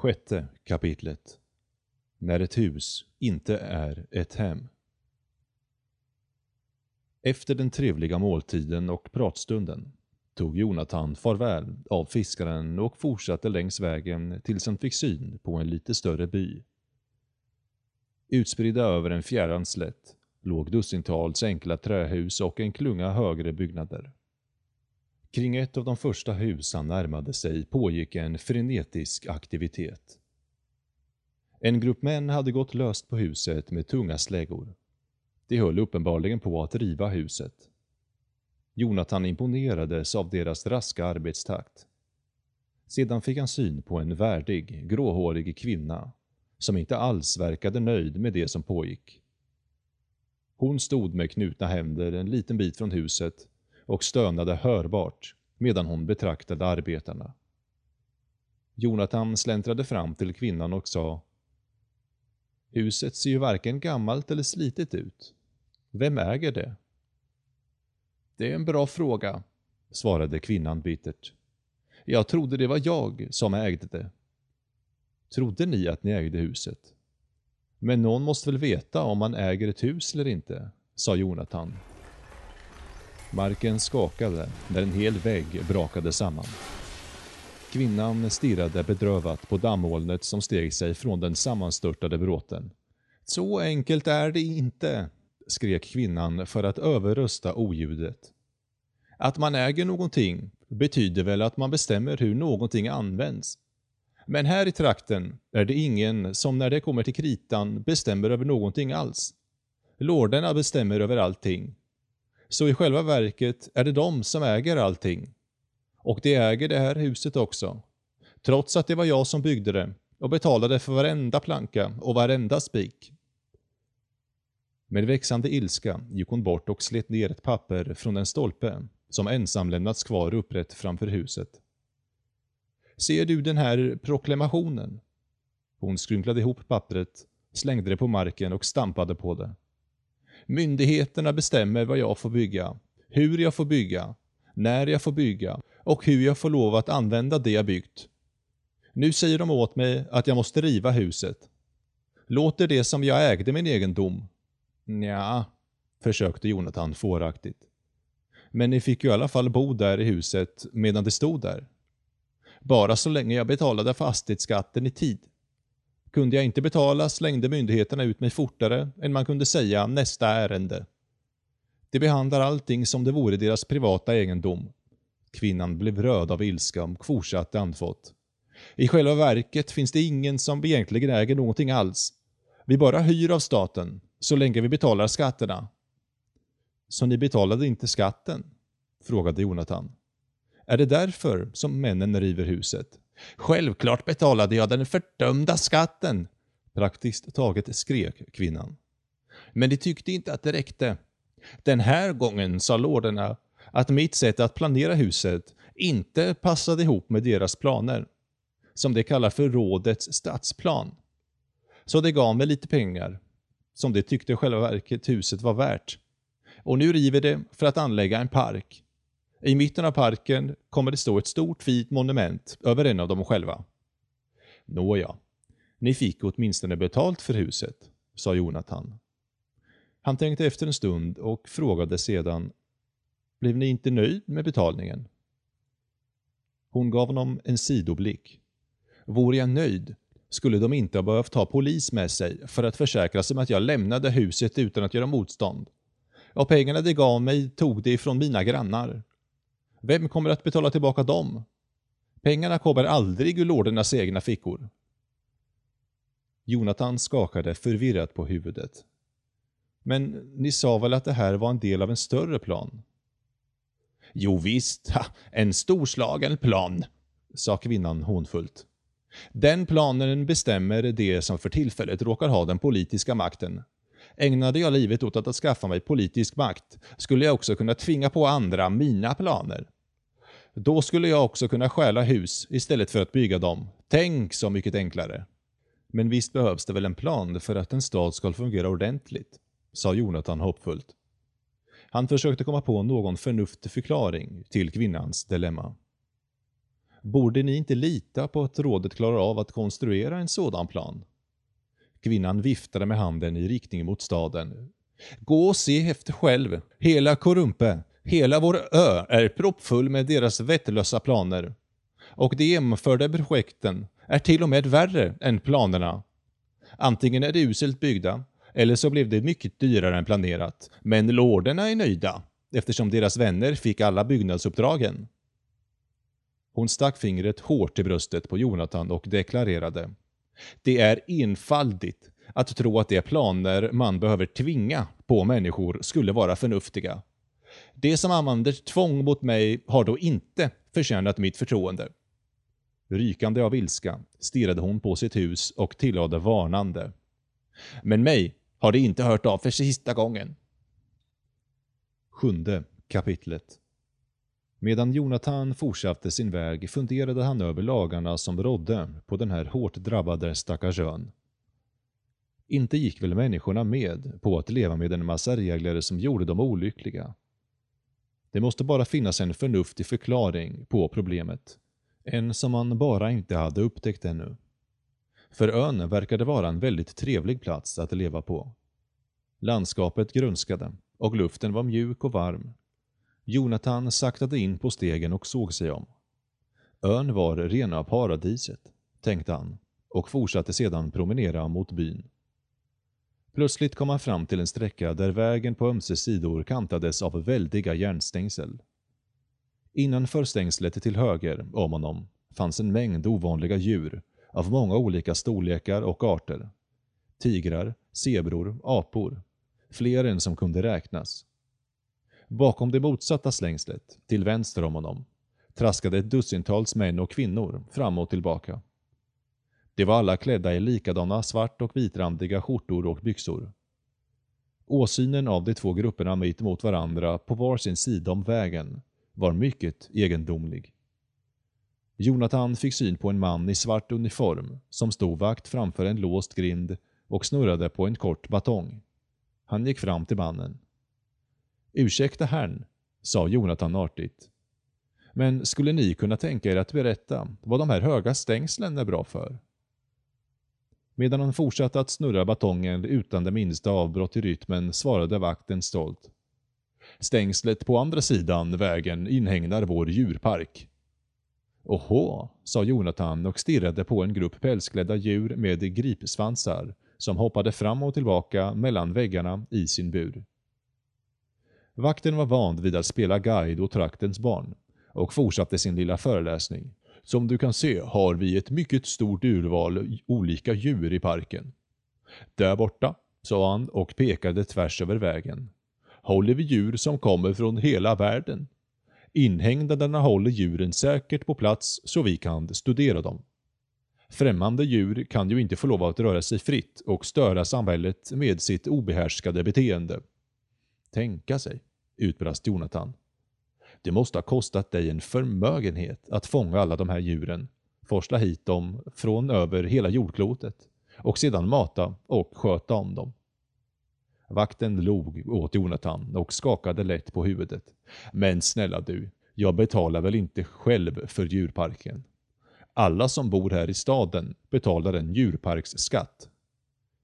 Sjätte kapitlet När ett hus inte är ett hem. Efter den trevliga måltiden och pratstunden tog Jonathan farväl av fiskaren och fortsatte längs vägen tills han fick syn på en lite större by. Utspridda över en fjärran slätt låg dussintals enkla trähus och en klunga högre byggnader. Kring ett av de första hus han närmade sig pågick en frenetisk aktivitet. En grupp män hade gått löst på huset med tunga släggor. De höll uppenbarligen på att riva huset. Jonathan imponerades av deras raska arbetstakt. Sedan fick han syn på en värdig, gråhårig kvinna som inte alls verkade nöjd med det som pågick. Hon stod med knutna händer en liten bit från huset och stönade hörbart medan hon betraktade arbetarna. Jonathan släntrade fram till kvinnan och sa Huset ser ju varken gammalt eller slitet ut. Vem äger det? Det är en bra fråga, svarade kvinnan bittert. Jag trodde det var jag som ägde det. Trodde ni att ni ägde huset? Men någon måste väl veta om man äger ett hus eller inte, sa Jonathan Marken skakade när en hel vägg brakade samman. Kvinnan stirrade bedrövat på dammolnet som steg sig från den sammanstörtade bråten. Så enkelt är det inte, skrek kvinnan för att överrösta oljudet. Att man äger någonting betyder väl att man bestämmer hur någonting används. Men här i trakten är det ingen som när det kommer till kritan bestämmer över någonting alls. Lorderna bestämmer över allting så i själva verket är det de som äger allting. Och de äger det här huset också. Trots att det var jag som byggde det och betalade för varenda planka och varenda spik. Med växande ilska gick hon bort och slet ner ett papper från en stolpe som ensam lämnats kvar upprätt framför huset. Ser du den här proklamationen? Hon skrynklade ihop pappret, slängde det på marken och stampade på det. Myndigheterna bestämmer vad jag får bygga, hur jag får bygga, när jag får bygga och hur jag får lov att använda det jag byggt. Nu säger de åt mig att jag måste riva huset. Låter det som jag ägde min egendom? Nja, försökte Jonathan fåraktigt. Men ni fick ju i alla fall bo där i huset medan det stod där. Bara så länge jag betalade fastighetsskatten i tid. Kunde jag inte betala slängde myndigheterna ut mig fortare än man kunde säga nästa ärende. De behandlar allting som det vore deras privata egendom. Kvinnan blev röd av ilska och fortsatte andfått. I själva verket finns det ingen som egentligen äger någonting alls. Vi bara hyr av staten, så länge vi betalar skatterna. Så ni betalade inte skatten? frågade Jonathan. Är det därför som männen river huset? Självklart betalade jag den fördömda skatten, praktiskt taget skrek kvinnan. Men de tyckte inte att det räckte. Den här gången sa lorderna att mitt sätt att planera huset inte passade ihop med deras planer, som de kallar för rådets stadsplan. Så de gav mig lite pengar, som de tyckte själva verket huset var värt. Och nu river de för att anlägga en park i mitten av parken kommer det stå ett stort fint monument över en av dem själva. Nåja, ni fick åtminstone betalt för huset, sa Jonathan. Han tänkte efter en stund och frågade sedan Blev ni inte nöjd med betalningen? Hon gav honom en sidoblick. Vore jag nöjd skulle de inte ha behövt ta polis med sig för att försäkra sig om att jag lämnade huset utan att göra motstånd. Och pengarna de gav mig tog de ifrån mina grannar. Vem kommer att betala tillbaka dem? Pengarna kommer aldrig ur lordernas egna fickor. Jonathan skakade förvirrat på huvudet. Men ni sa väl att det här var en del av en större plan? Jo visst, ha, en storslagen plan, sa kvinnan hånfullt. Den planen bestämmer det som för tillfället råkar ha den politiska makten. Ägnade jag livet åt att skaffa mig politisk makt skulle jag också kunna tvinga på andra mina planer. Då skulle jag också kunna stjäla hus istället för att bygga dem. Tänk så mycket enklare. Men visst behövs det väl en plan för att en stad ska fungera ordentligt, sa Jonathan hoppfullt. Han försökte komma på någon förnuftig förklaring till kvinnans dilemma. Borde ni inte lita på att rådet klarar av att konstruera en sådan plan? Kvinnan viftade med handen i riktning mot staden. Gå och se efter själv. Hela Korumpe, hela vår ö är proppfull med deras vettlösa planer. Och de genomförda projekten är till och med värre än planerna. Antingen är de uselt byggda, eller så blev det mycket dyrare än planerat. Men lorderna är nöjda, eftersom deras vänner fick alla byggnadsuppdragen. Hon stack fingret hårt i bröstet på Jonathan och deklarerade. Det är enfaldigt att tro att de planer man behöver tvinga på människor skulle vara förnuftiga. Det som använder tvång mot mig har då inte förtjänat mitt förtroende. Rykande av ilska stirrade hon på sitt hus och tillade varnande. Men mig har de inte hört av för sista gången. Sjunde kapitlet Medan Jonathan fortsatte sin väg funderade han över lagarna som rådde på den här hårt drabbade stackars ön. Inte gick väl människorna med på att leva med en massa regler som gjorde dem olyckliga. Det måste bara finnas en förnuftig förklaring på problemet. En som man bara inte hade upptäckt ännu. För ön verkade vara en väldigt trevlig plats att leva på. Landskapet grönskade och luften var mjuk och varm. Jonathan saktade in på stegen och såg sig om. Ön var rena paradiset, tänkte han och fortsatte sedan promenera mot byn. Plötsligt kom han fram till en sträcka där vägen på ömse sidor kantades av väldiga järnstängsel. Innanför stängslet till höger om honom fanns en mängd ovanliga djur av många olika storlekar och arter. Tigrar, zebror, apor. Fler än som kunde räknas. Bakom det motsatta slängslet, till vänster om honom, traskade ett dussintals män och kvinnor fram och tillbaka. De var alla klädda i likadana svart och vitrandiga skjortor och byxor. Åsynen av de två grupperna mitt emot varandra på var sin sida om vägen var mycket egendomlig. Jonathan fick syn på en man i svart uniform som stod vakt framför en låst grind och snurrade på en kort batong. Han gick fram till mannen. Ursäkta herrn, sa Jonathan artigt. Men skulle ni kunna tänka er att berätta vad de här höga stängslen är bra för? Medan han fortsatte att snurra batongen utan det minsta avbrott i rytmen svarade vakten stolt. Stängslet på andra sidan vägen inhägnar vår djurpark. Åhå, sa Jonathan och stirrade på en grupp pälsklädda djur med gripsvansar som hoppade fram och tillbaka mellan väggarna i sin bur. Vakten var van vid att spela guide åt traktens barn och fortsatte sin lilla föreläsning. Som du kan se har vi ett mycket stort urval olika djur i parken. Där borta, sa han och pekade tvärs över vägen, håller vi djur som kommer från hela världen. Inhägnaderna håller djuren säkert på plats så vi kan studera dem. Främmande djur kan ju inte få lov att röra sig fritt och störa samhället med sitt obehärskade beteende. Tänka sig, utbrast Jonathan. Det måste ha kostat dig en förmögenhet att fånga alla de här djuren, forsla hit dem från över hela jordklotet och sedan mata och sköta om dem. Vakten log åt Jonathan och skakade lätt på huvudet. Men snälla du, jag betalar väl inte själv för djurparken? Alla som bor här i staden betalar en djurparksskatt.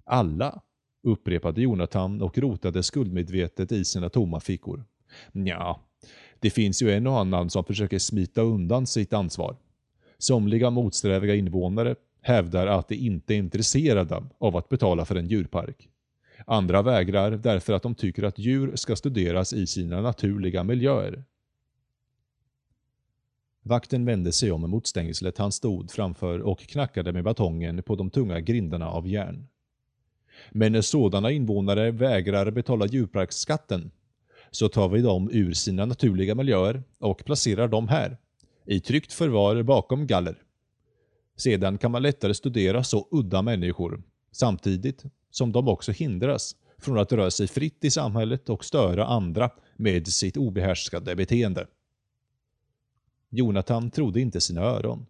Alla, upprepade Jonathan och rotade skuldmedvetet i sina tomma fickor. Ja, det finns ju en och annan som försöker smita undan sitt ansvar. Somliga motsträviga invånare hävdar att de inte är intresserade av att betala för en djurpark. Andra vägrar därför att de tycker att djur ska studeras i sina naturliga miljöer. Vakten vände sig om mot stängslet han stod framför och knackade med batongen på de tunga grindarna av järn. Men när sådana invånare vägrar betala djurparksskatten så tar vi dem ur sina naturliga miljöer och placerar dem här, i tryggt förvar bakom galler. Sedan kan man lättare studera så udda människor, samtidigt som de också hindras från att röra sig fritt i samhället och störa andra med sitt obehärskade beteende. Jonathan trodde inte sina öron.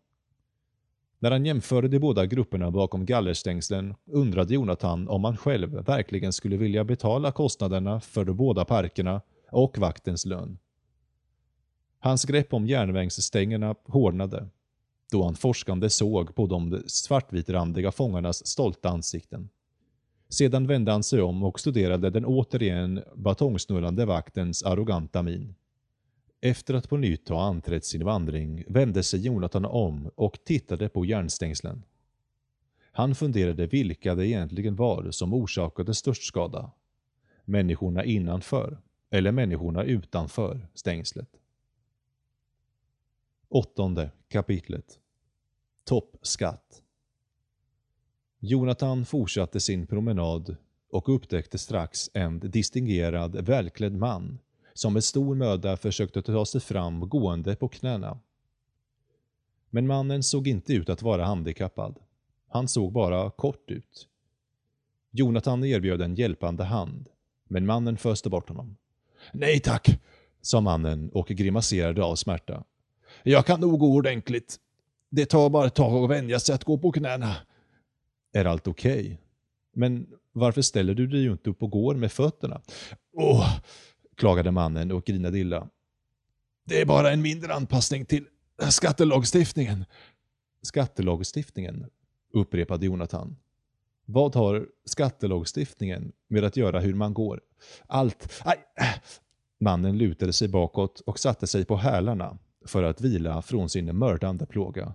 När han jämförde de båda grupperna bakom gallerstängslen undrade Jonathan om han själv verkligen skulle vilja betala kostnaderna för de båda parkerna och vaktens lön. Hans grepp om järnvägsstängerna hårdnade då han forskande såg på de svartvitrandiga fångarnas stolta ansikten. Sedan vände han sig om och studerade den återigen batongsnurrande vaktens arroganta min. Efter att på nytt ha anträtt sin vandring vände sig Jonathan om och tittade på järnstängslen. Han funderade vilka det egentligen var som orsakade störst skada. Människorna innanför eller människorna utanför stängslet. Åttonde kapitlet Toppskatt Jonathan fortsatte sin promenad och upptäckte strax en distingerad, välklädd man som med stor möda försökte ta sig fram gående på knäna. Men mannen såg inte ut att vara handikappad. Han såg bara kort ut. Jonathan erbjöd en hjälpande hand, men mannen föste bort honom. Nej tack, sa mannen och grimaserade av smärta. Jag kan nog gå ordentligt. Det tar bara ett tag att vänja sig att gå på knäna. Är allt okej? Okay? Men varför ställer du dig ju inte upp och går med fötterna? Åh, klagade mannen och grinade illa. Det är bara en mindre anpassning till skattelagstiftningen. Skattelagstiftningen, upprepade Jonathan. Vad har skattelagstiftningen med att göra hur man går? Allt. Aj. Mannen lutade sig bakåt och satte sig på hälarna för att vila från sin mördande plåga.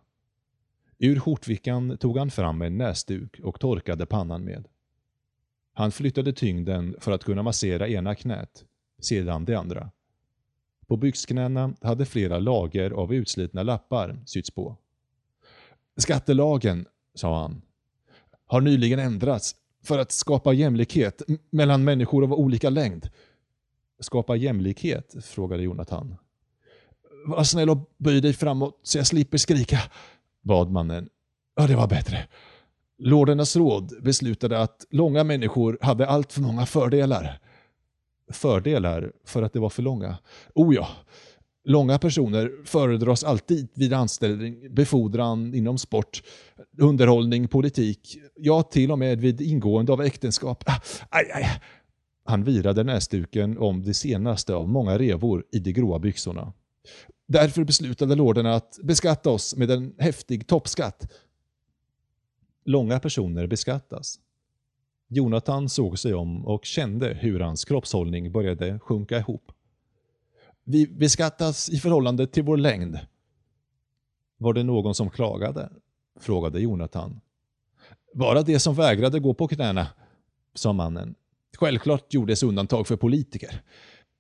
Ur skjortfickan tog han fram en näsduk och torkade pannan med. Han flyttade tyngden för att kunna massera ena knät, sedan det andra. På byxknäna hade flera lager av utslitna lappar sytts på. Skattelagen, sa han, har nyligen ändrats för att skapa jämlikhet mellan människor av olika längd. Skapa jämlikhet? frågade Jonathan. Var snäll och böj dig framåt så jag slipper skrika, bad mannen. Ja, det var bättre. Lordernas råd beslutade att långa människor hade allt för många fördelar. Fördelar för att det var för långa? Oh ja, långa personer föredras alltid vid anställning, befordran inom sport, underhållning, politik, ja till och med vid ingående av äktenskap. Ah, aj, aj. Han virade näsduken om det senaste av många revor i de gråa byxorna. Därför beslutade lorderna att beskatta oss med en häftig toppskatt. Långa personer beskattas. Jonathan såg sig om och kände hur hans kroppshållning började sjunka ihop. Vi beskattas i förhållande till vår längd. Var det någon som klagade? frågade Jonathan. Bara det som vägrade gå på knäna, sa mannen. Självklart gjordes undantag för politiker.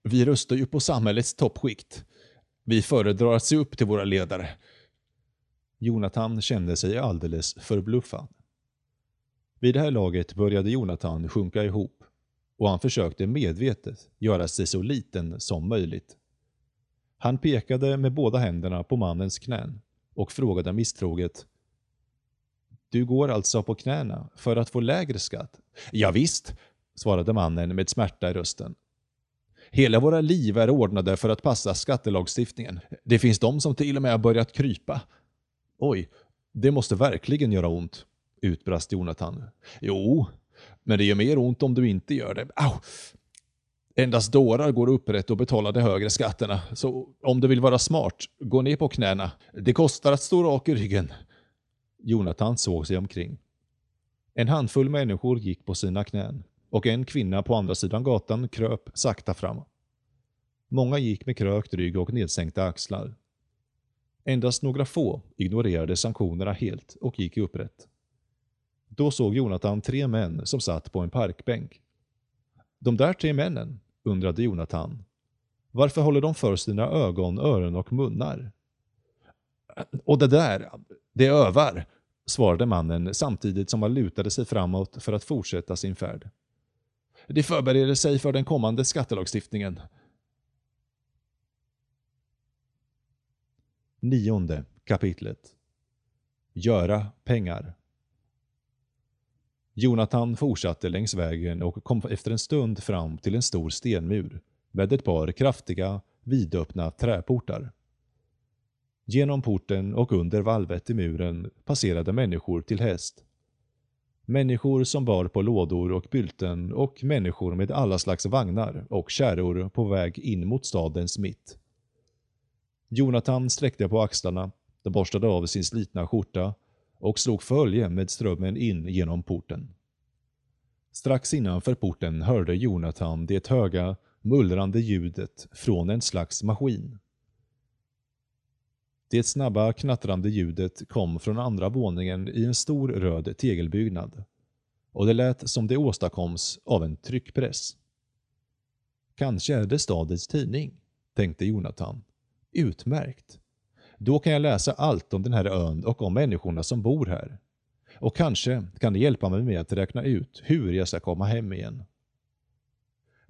Vi röstar ju på samhällets toppskikt. Vi föredrar att se upp till våra ledare. Jonathan kände sig alldeles förbluffad. Vid det här laget började Jonathan sjunka ihop och han försökte medvetet göra sig så liten som möjligt. Han pekade med båda händerna på mannens knän och frågade misstroget Du går alltså på knäna för att få lägre skatt? Ja, visst, svarade mannen med smärta i rösten. Hela våra liv är ordnade för att passa skattelagstiftningen. Det finns de som till och med har börjat krypa. Oj, det måste verkligen göra ont, utbrast Jonathan. Jo, men det gör mer ont om du inte gör det. Au! Endast dårar går upprätt och betalar de högre skatterna. Så om du vill vara smart, gå ner på knäna. Det kostar att stå rak i ryggen. Jonathan såg sig omkring. En handfull människor gick på sina knän och en kvinna på andra sidan gatan kröp sakta fram. Många gick med krökt rygg och nedsänkta axlar. Endast några få ignorerade sanktionerna helt och gick upprätt. Då såg Jonathan tre män som satt på en parkbänk. De där tre männen, undrade Jonathan. Varför håller de för sina ögon, öron och munnar? Och det där, det övar, svarade mannen samtidigt som han lutade sig framåt för att fortsätta sin färd. De förbereder sig för den kommande skattelagstiftningen. Nionde kapitlet Göra pengar Jonathan fortsatte längs vägen och kom efter en stund fram till en stor stenmur med ett par kraftiga, vidöppna träportar. Genom porten och under valvet i muren passerade människor till häst. Människor som bar på lådor och bylten och människor med alla slags vagnar och kärror på väg in mot stadens mitt. Jonathan sträckte på axlarna borstade av sin slitna skjorta och slog följe med strömmen in genom porten. Strax innanför porten hörde Jonathan det höga, mullrande ljudet från en slags maskin. Det snabba knattrande ljudet kom från andra våningen i en stor röd tegelbyggnad och det lät som det åstadkoms av en tryckpress. Kanske är det stadens tidning, tänkte Jonathan. Utmärkt. Då kan jag läsa allt om den här ön och om människorna som bor här. Och kanske kan det hjälpa mig med att räkna ut hur jag ska komma hem igen.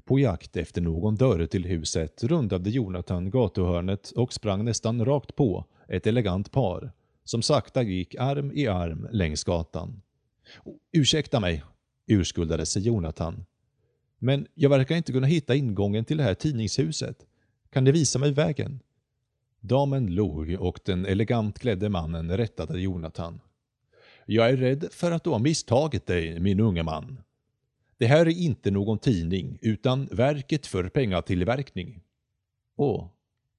På jakt efter någon dörr till huset rundade Jonathan gatuhörnet och sprang nästan rakt på ett elegant par som sakta gick arm i arm längs gatan. Ursäkta mig, urskuldade sig Jonathan. Men jag verkar inte kunna hitta ingången till det här tidningshuset. Kan ni visa mig vägen? Damen log och den elegant klädde mannen rättade Jonathan. Jag är rädd för att du har misstagit dig, min unge man. Det här är inte någon tidning, utan verket för pengatillverkning. Åh,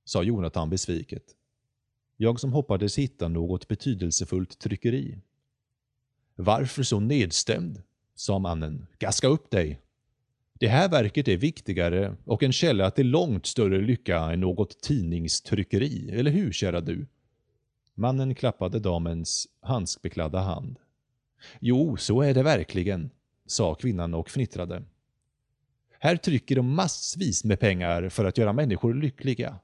sa Jonathan besviket. Jag som hoppades hitta något betydelsefullt tryckeri. Varför så nedstämd? sa mannen. Gaska upp dig. Det här verket är viktigare och en källa till långt större lycka än något tidningstryckeri, eller hur kära du? Mannen klappade damens handskbekladda hand. Jo, så är det verkligen, sa kvinnan och fnittrade. Här trycker de massvis med pengar för att göra människor lyckliga.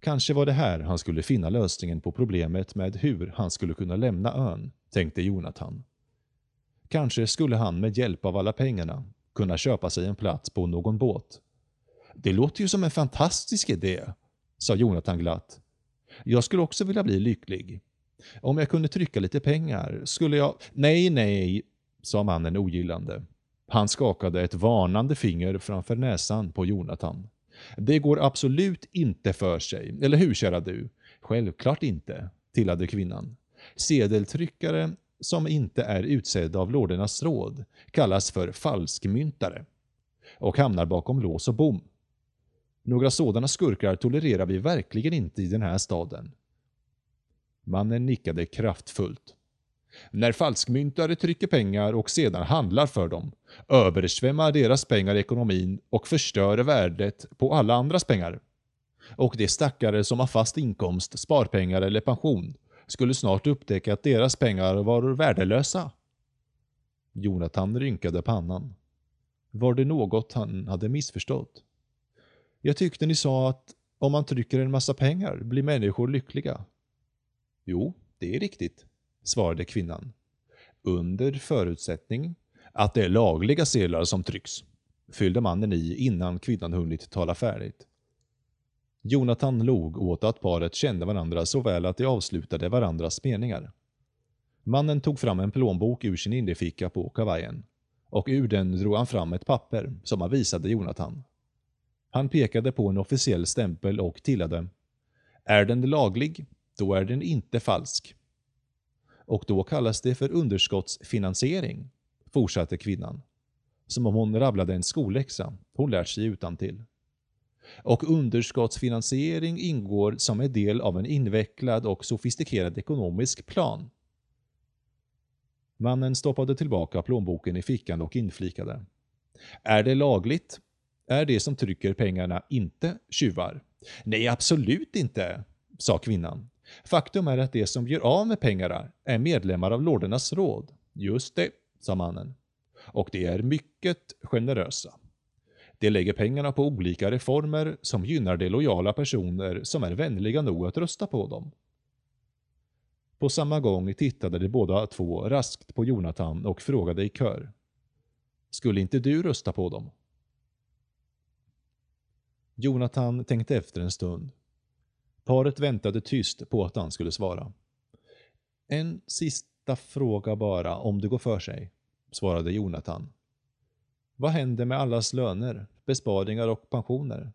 Kanske var det här han skulle finna lösningen på problemet med hur han skulle kunna lämna ön, tänkte Jonathan. Kanske skulle han med hjälp av alla pengarna kunna köpa sig en plats på någon båt. Det låter ju som en fantastisk idé, sa Jonathan glatt. Jag skulle också vilja bli lycklig. Om jag kunde trycka lite pengar skulle jag... Nej, nej, sa mannen ogillande. Han skakade ett varnande finger framför näsan på Jonathan. Det går absolut inte för sig, eller hur kära du? Självklart inte, tillade kvinnan. Sedeltryckare som inte är utsedda av lordernas råd kallas för falskmyntare och hamnar bakom lås och bom. Några sådana skurkar tolererar vi verkligen inte i den här staden. Mannen nickade kraftfullt. När falskmyntare trycker pengar och sedan handlar för dem översvämmar deras pengar ekonomin och förstör värdet på alla andras pengar. Och de stackare som har fast inkomst, sparpengar eller pension skulle snart upptäcka att deras pengar var värdelösa. Jonathan rynkade pannan. Var det något han hade missförstått? Jag tyckte ni sa att om man trycker en massa pengar blir människor lyckliga. Jo, det är riktigt, svarade kvinnan. Under förutsättning att det är lagliga sedlar som trycks, fyllde mannen i innan kvinnan hunnit tala färdigt. Jonathan log åt att paret kände varandra så väl att de avslutade varandras meningar. Mannen tog fram en plånbok ur sin innerficka på kavajen och ur den drog han fram ett papper som han visade Jonathan. Han pekade på en officiell stämpel och tillade Är den laglig, då är den inte falsk. Och då kallas det för underskottsfinansiering, fortsatte kvinnan. Som om hon rabblade en skolläxa hon lärt sig utan till och underskottsfinansiering ingår som en del av en invecklad och sofistikerad ekonomisk plan. Mannen stoppade tillbaka plånboken i fickan och inflikade. Är det lagligt? Är det som trycker pengarna inte tjuvar? Nej, absolut inte, sa kvinnan. Faktum är att de som gör av med pengarna är medlemmar av Lordernas råd. Just det, sa mannen. Och de är mycket generösa. De lägger pengarna på olika reformer som gynnar de lojala personer som är vänliga nog att rösta på dem. På samma gång tittade de båda två raskt på Jonathan och frågade i kör. Skulle inte du rösta på dem? Jonathan tänkte efter en stund. Paret väntade tyst på att han skulle svara. En sista fråga bara, om det går för sig, svarade Jonathan. Vad händer med allas löner, besparingar och pensioner?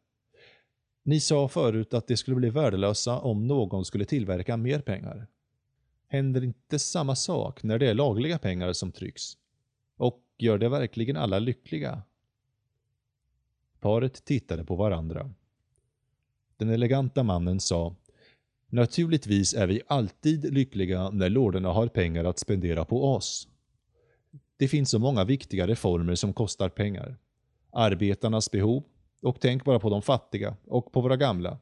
Ni sa förut att det skulle bli värdelösa om någon skulle tillverka mer pengar. Händer inte samma sak när det är lagliga pengar som trycks? Och gör det verkligen alla lyckliga? Paret tittade på varandra. Den eleganta mannen sa Naturligtvis är vi alltid lyckliga när lorderna har pengar att spendera på oss. Det finns så många viktiga reformer som kostar pengar. Arbetarnas behov, och tänk bara på de fattiga och på våra gamla.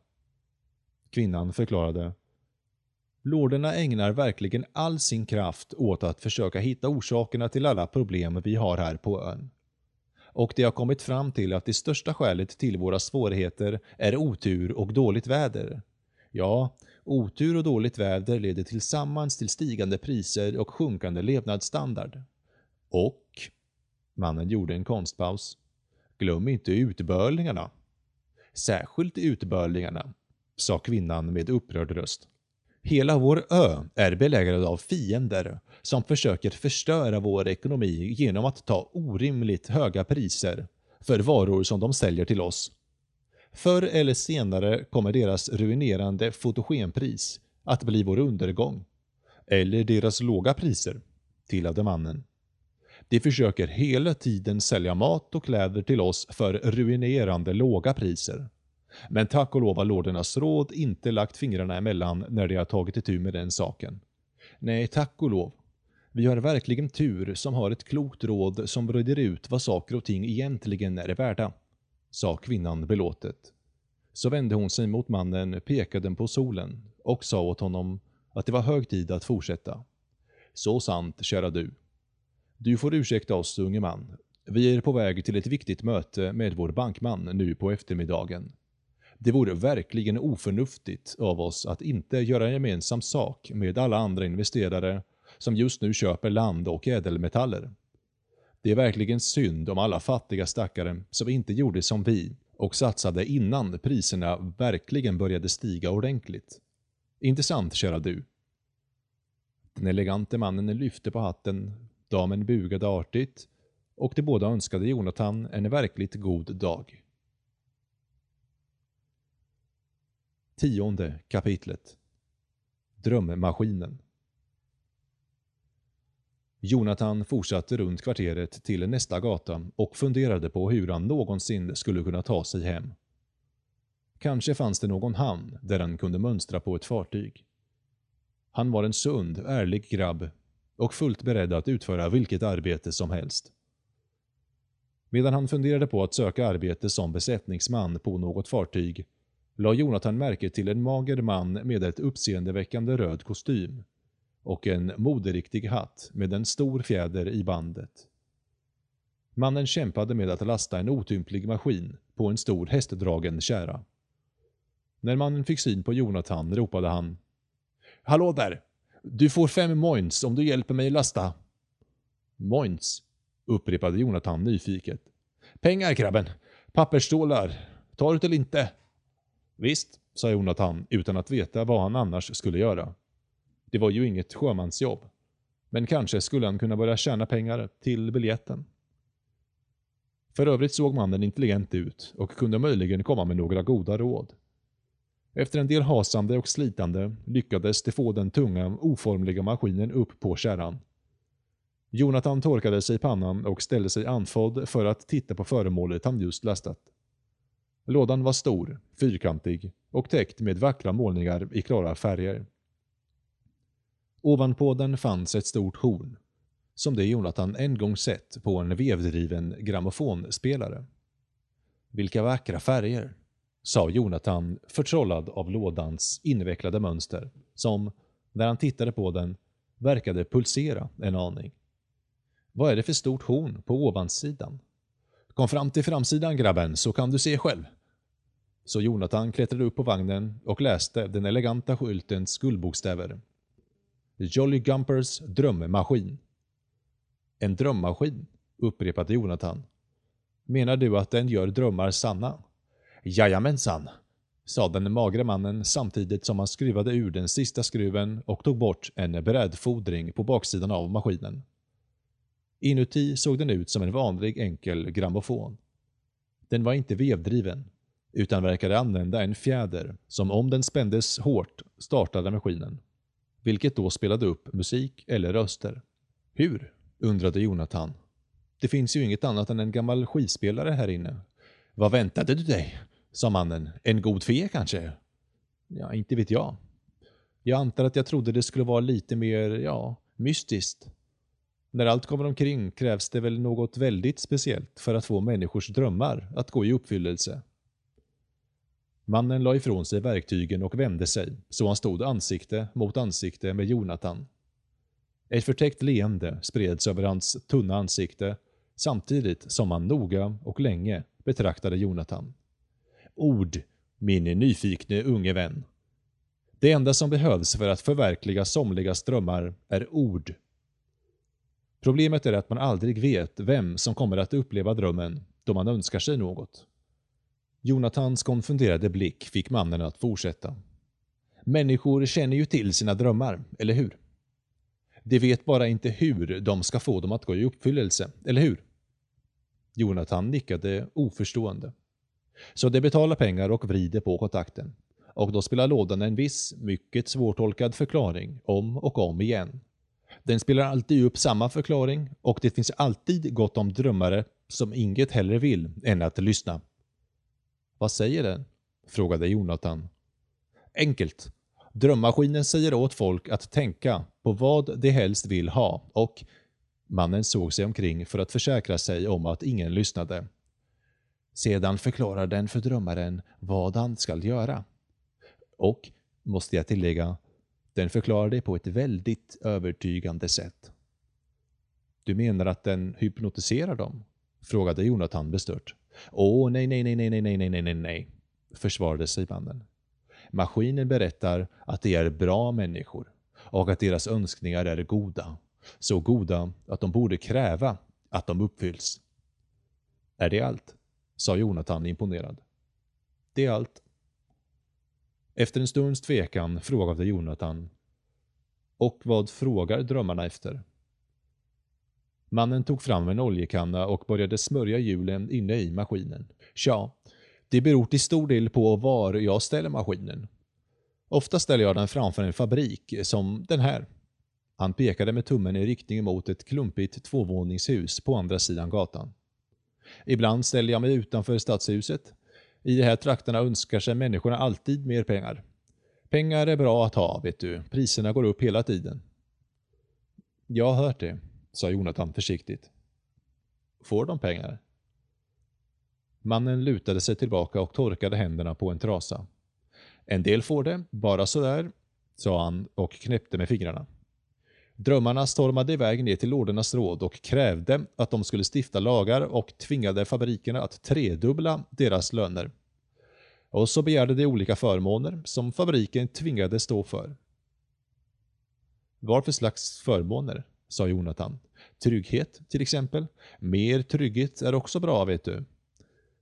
Kvinnan förklarade. Lorderna ägnar verkligen all sin kraft åt att försöka hitta orsakerna till alla problem vi har här på ön. Och de har kommit fram till att det största skälet till våra svårigheter är otur och dåligt väder. Ja, otur och dåligt väder leder tillsammans till stigande priser och sjunkande levnadsstandard. Och, mannen gjorde en konstpaus, glöm inte utbörlingarna. Särskilt utbörlingarna, sa kvinnan med upprörd röst. Hela vår ö är belägrad av fiender som försöker förstöra vår ekonomi genom att ta orimligt höga priser för varor som de säljer till oss. Förr eller senare kommer deras ruinerande fotogenpris att bli vår undergång. Eller deras låga priser, tillade mannen. De försöker hela tiden sälja mat och kläder till oss för ruinerande låga priser. Men tack och lov har lordernas råd inte lagt fingrarna emellan när de har tagit itu med den saken. Nej, tack och lov. Vi har verkligen tur som har ett klokt råd som reder ut vad saker och ting egentligen är värda, sa kvinnan belåtet. Så vände hon sig mot mannen, pekade på solen och sa åt honom att det var hög tid att fortsätta. Så sant, kära du. Du får ursäkta oss, unge man. Vi är på väg till ett viktigt möte med vår bankman nu på eftermiddagen. Det vore verkligen oförnuftigt av oss att inte göra gemensam sak med alla andra investerare som just nu köper land och ädelmetaller. Det är verkligen synd om alla fattiga stackare som inte gjorde som vi och satsade innan priserna verkligen började stiga ordentligt. Intressant, kära du. Den elegante mannen lyfte på hatten, damen bugade artigt och de båda önskade Jonathan en verkligt god dag. Tionde kapitlet Drömmaskinen Jonathan fortsatte runt kvarteret till nästa gata och funderade på hur han någonsin skulle kunna ta sig hem. Kanske fanns det någon hamn där han kunde mönstra på ett fartyg. Han var en sund, ärlig grabb och fullt beredd att utföra vilket arbete som helst. Medan han funderade på att söka arbete som besättningsman på något fartyg la Jonathan märke till en mager man med ett uppseendeväckande röd kostym och en moderiktig hatt med en stor fjäder i bandet. Mannen kämpade med att lasta en otymplig maskin på en stor hästdragen kärra. När mannen fick syn på Jonathan ropade han Hallå där! Du får fem moins om du hjälper mig lasta. Moins, upprepade Jonathan nyfiket. Pengar krabben. Pappersstålar! Tar du det eller inte? Visst, sa Jonathan utan att veta vad han annars skulle göra. Det var ju inget sjömansjobb. Men kanske skulle han kunna börja tjäna pengar till biljetten. För övrigt såg mannen intelligent ut och kunde möjligen komma med några goda råd. Efter en del hasande och slitande lyckades de få den tunga, oformliga maskinen upp på kärran. Jonathan torkade sig i pannan och ställde sig andfådd för att titta på föremålet han just lastat. Lådan var stor, fyrkantig och täckt med vackra målningar i klara färger. Ovanpå den fanns ett stort horn, som det Jonathan en gång sett på en vevdriven grammofonspelare. Vilka vackra färger, sa Jonathan förtrollad av lådans invecklade mönster, som, när han tittade på den, verkade pulsera en aning. Vad är det för stort horn på ovansidan? Kom fram till framsidan grabben så kan du se själv. Så Jonathan klättrade upp på vagnen och läste den eleganta skyltens guldbokstäver. Jolly Gumpers drömmaskin. En drömmaskin, upprepade Jonathan. Menar du att den gör drömmar sanna? Jajamensan, sa den magre mannen samtidigt som han skruvade ur den sista skruven och tog bort en brädfodring på baksidan av maskinen. Inuti såg den ut som en vanlig enkel grammofon. Den var inte vevdriven, utan verkade använda en fjäder som om den spändes hårt startade maskinen. Vilket då spelade upp musik eller röster. Hur? undrade Jonathan. Det finns ju inget annat än en gammal skivspelare här inne. Vad väntade du dig? Sa mannen. En god fe kanske? Ja, inte vet jag. Jag antar att jag trodde det skulle vara lite mer, ja, mystiskt. När allt kommer omkring krävs det väl något väldigt speciellt för att få människors drömmar att gå i uppfyllelse. Mannen la ifrån sig verktygen och vände sig, så han stod ansikte mot ansikte med Jonathan. Ett förtäckt leende spreds över hans tunna ansikte samtidigt som han noga och länge betraktade Jonathan. Ord, min nyfikne unge vän. Det enda som behövs för att förverkliga somligas drömmar är ord. Problemet är att man aldrig vet vem som kommer att uppleva drömmen då man önskar sig något. Jonathans konfunderade blick fick mannen att fortsätta. Människor känner ju till sina drömmar, eller hur? De vet bara inte hur de ska få dem att gå i uppfyllelse, eller hur? Jonathan nickade oförstående. Så de betalar pengar och vrider på kontakten. Och då spelar lådan en viss, mycket svårtolkad förklaring om och om igen. Den spelar alltid upp samma förklaring och det finns alltid gott om drömmare som inget hellre vill än att lyssna. Vad säger den? frågade Jonathan. Enkelt. Drömmaskinen säger åt folk att tänka på vad de helst vill ha och mannen såg sig omkring för att försäkra sig om att ingen lyssnade. Sedan förklarar den för drömmaren vad han skall göra. Och, måste jag tillägga, den förklarar det på ett väldigt övertygande sätt. Du menar att den hypnotiserar dem? Frågade Jonathan bestört. Åh, nej, nej, nej, nej, nej, nej, nej, nej, nej, försvarade sig mannen. Maskinen berättar att de är bra människor och att deras önskningar är goda. Så goda att de borde kräva att de uppfylls. Är det allt? Sa Jonathan imponerad. Det är allt. Efter en stunds tvekan frågade Jonathan. Och vad frågar drömmarna efter? Mannen tog fram en oljekanna och började smörja hjulen inne i maskinen. Tja, det beror till stor del på var jag ställer maskinen. Ofta ställer jag den framför en fabrik, som den här. Han pekade med tummen i riktning mot ett klumpigt tvåvåningshus på andra sidan gatan. Ibland ställer jag mig utanför stadshuset. I de här trakterna önskar sig människorna alltid mer pengar. Pengar är bra att ha, vet du. Priserna går upp hela tiden. Jag har hört det, sa Jonathan försiktigt. Får de pengar? Mannen lutade sig tillbaka och torkade händerna på en trasa. En del får det, bara sådär, sa han och knäppte med fingrarna. Drömmarna stormade iväg ner till lordernas råd och krävde att de skulle stifta lagar och tvingade fabrikerna att tredubbla deras löner. Och så begärde de olika förmåner som fabriken tvingade stå för. Vad för slags förmåner? sa Jonathan. Trygghet, till exempel. Mer trygghet är också bra, vet du.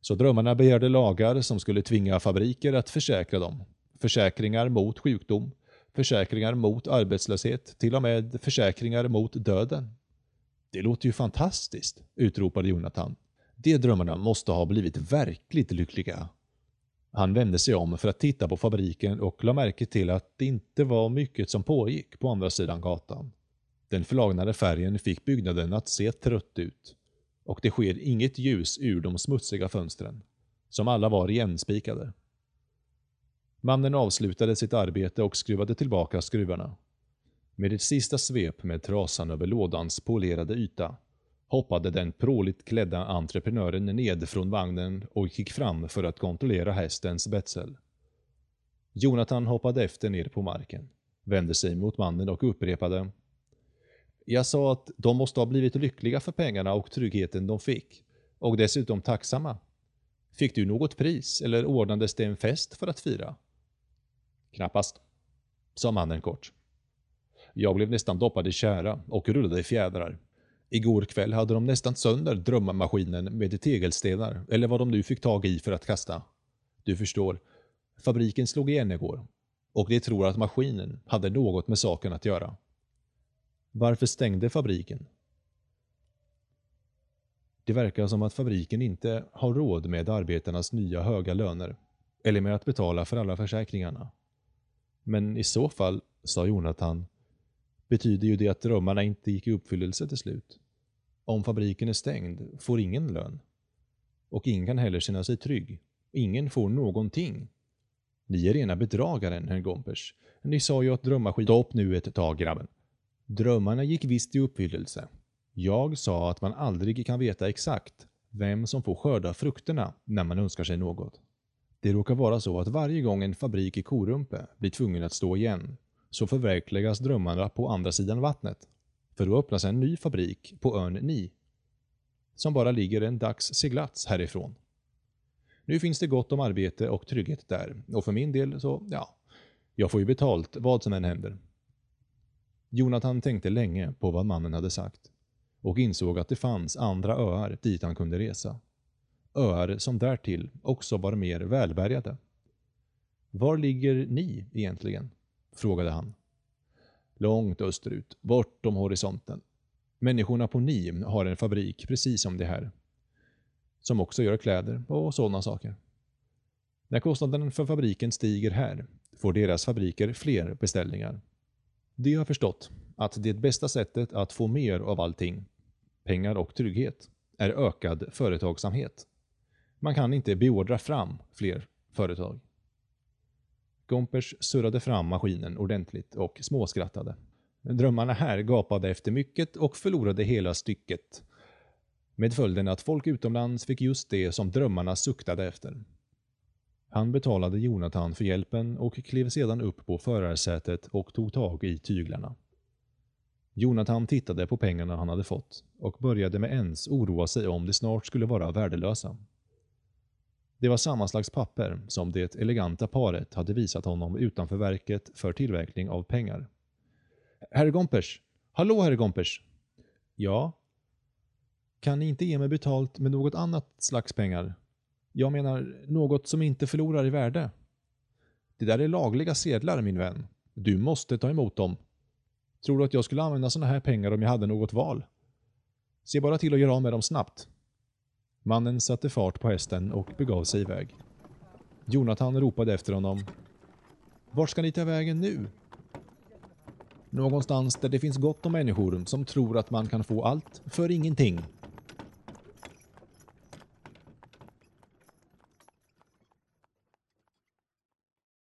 Så drömmarna begärde lagar som skulle tvinga fabriker att försäkra dem. Försäkringar mot sjukdom, försäkringar mot arbetslöshet, till och med försäkringar mot döden. Det låter ju fantastiskt, utropade Jonathan. De drömmarna måste ha blivit verkligt lyckliga. Han vände sig om för att titta på fabriken och la märke till att det inte var mycket som pågick på andra sidan gatan. Den förlagnade färgen fick byggnaden att se trött ut och det sker inget ljus ur de smutsiga fönstren, som alla var igenspikade. Mannen avslutade sitt arbete och skruvade tillbaka skruvarna. Med ett sista svep med trasan över lådans polerade yta hoppade den pråligt klädda entreprenören ned från vagnen och gick fram för att kontrollera hästens betsel. Jonathan hoppade efter ner på marken, vände sig mot mannen och upprepade jag sa att de måste ha blivit lyckliga för pengarna och tryggheten de fick. Och dessutom tacksamma. Fick du något pris eller ordnades det en fest för att fira? Knappast, sa mannen kort. Jag blev nästan doppad i kära och rullade i fjädrar. Igår kväll hade de nästan sönder drömmaskinen med tegelstenar, eller vad de nu fick tag i för att kasta. Du förstår, fabriken slog igen igår. Och de tror att maskinen hade något med saken att göra. Varför stängde fabriken? Det verkar som att fabriken inte har råd med arbetarnas nya höga löner, eller med att betala för alla försäkringarna. Men i så fall, sa Jonathan, betyder ju det att drömmarna inte gick i uppfyllelse till slut. Om fabriken är stängd får ingen lön. Och ingen kan heller känna sig trygg. Ingen får någonting. Ni är rena bedragaren, herr Gompers. Ni sa ju att drömmar skit upp nu ett tag, grabben. Drömmarna gick visst i uppfyllelse. Jag sa att man aldrig kan veta exakt vem som får skörda frukterna när man önskar sig något. Det råkar vara så att varje gång en fabrik i Korumpe blir tvungen att stå igen så förverkligas drömmarna på andra sidan vattnet. För då öppnas en ny fabrik på ön Ni. Som bara ligger en dags seglats härifrån. Nu finns det gott om arbete och trygghet där och för min del så, ja, jag får ju betalt vad som än händer. Jonathan tänkte länge på vad mannen hade sagt och insåg att det fanns andra öar dit han kunde resa. Öar som därtill också var mer välbärgade. Var ligger ni egentligen? frågade han. Långt österut, bortom horisonten. Människorna på Ni har en fabrik precis som det här. Som också gör kläder och sådana saker. När kostnaden för fabriken stiger här får deras fabriker fler beställningar. De har förstått att det bästa sättet att få mer av allting, pengar och trygghet, är ökad företagsamhet. Man kan inte beordra fram fler företag. Gompers surrade fram maskinen ordentligt och småskrattade. Drömmarna här gapade efter mycket och förlorade hela stycket. Med följden att folk utomlands fick just det som drömmarna suktade efter. Han betalade Jonathan för hjälpen och klev sedan upp på förarsätet och tog tag i tyglarna. Jonathan tittade på pengarna han hade fått och började med ens oroa sig om de snart skulle vara värdelösa. Det var samma slags papper som det eleganta paret hade visat honom utanför verket för tillverkning av pengar. Herr Gompers! Hallå, herr Gompers! Ja? Kan ni inte ge mig betalt med något annat slags pengar? Jag menar, något som inte förlorar i värde. Det där är lagliga sedlar, min vän. Du måste ta emot dem. Tror du att jag skulle använda sådana här pengar om jag hade något val? Se bara till att göra av med dem snabbt. Mannen satte fart på hästen och begav sig iväg. Jonathan ropade efter honom. Vart ska ni ta vägen nu? Någonstans där det finns gott om människor som tror att man kan få allt för ingenting,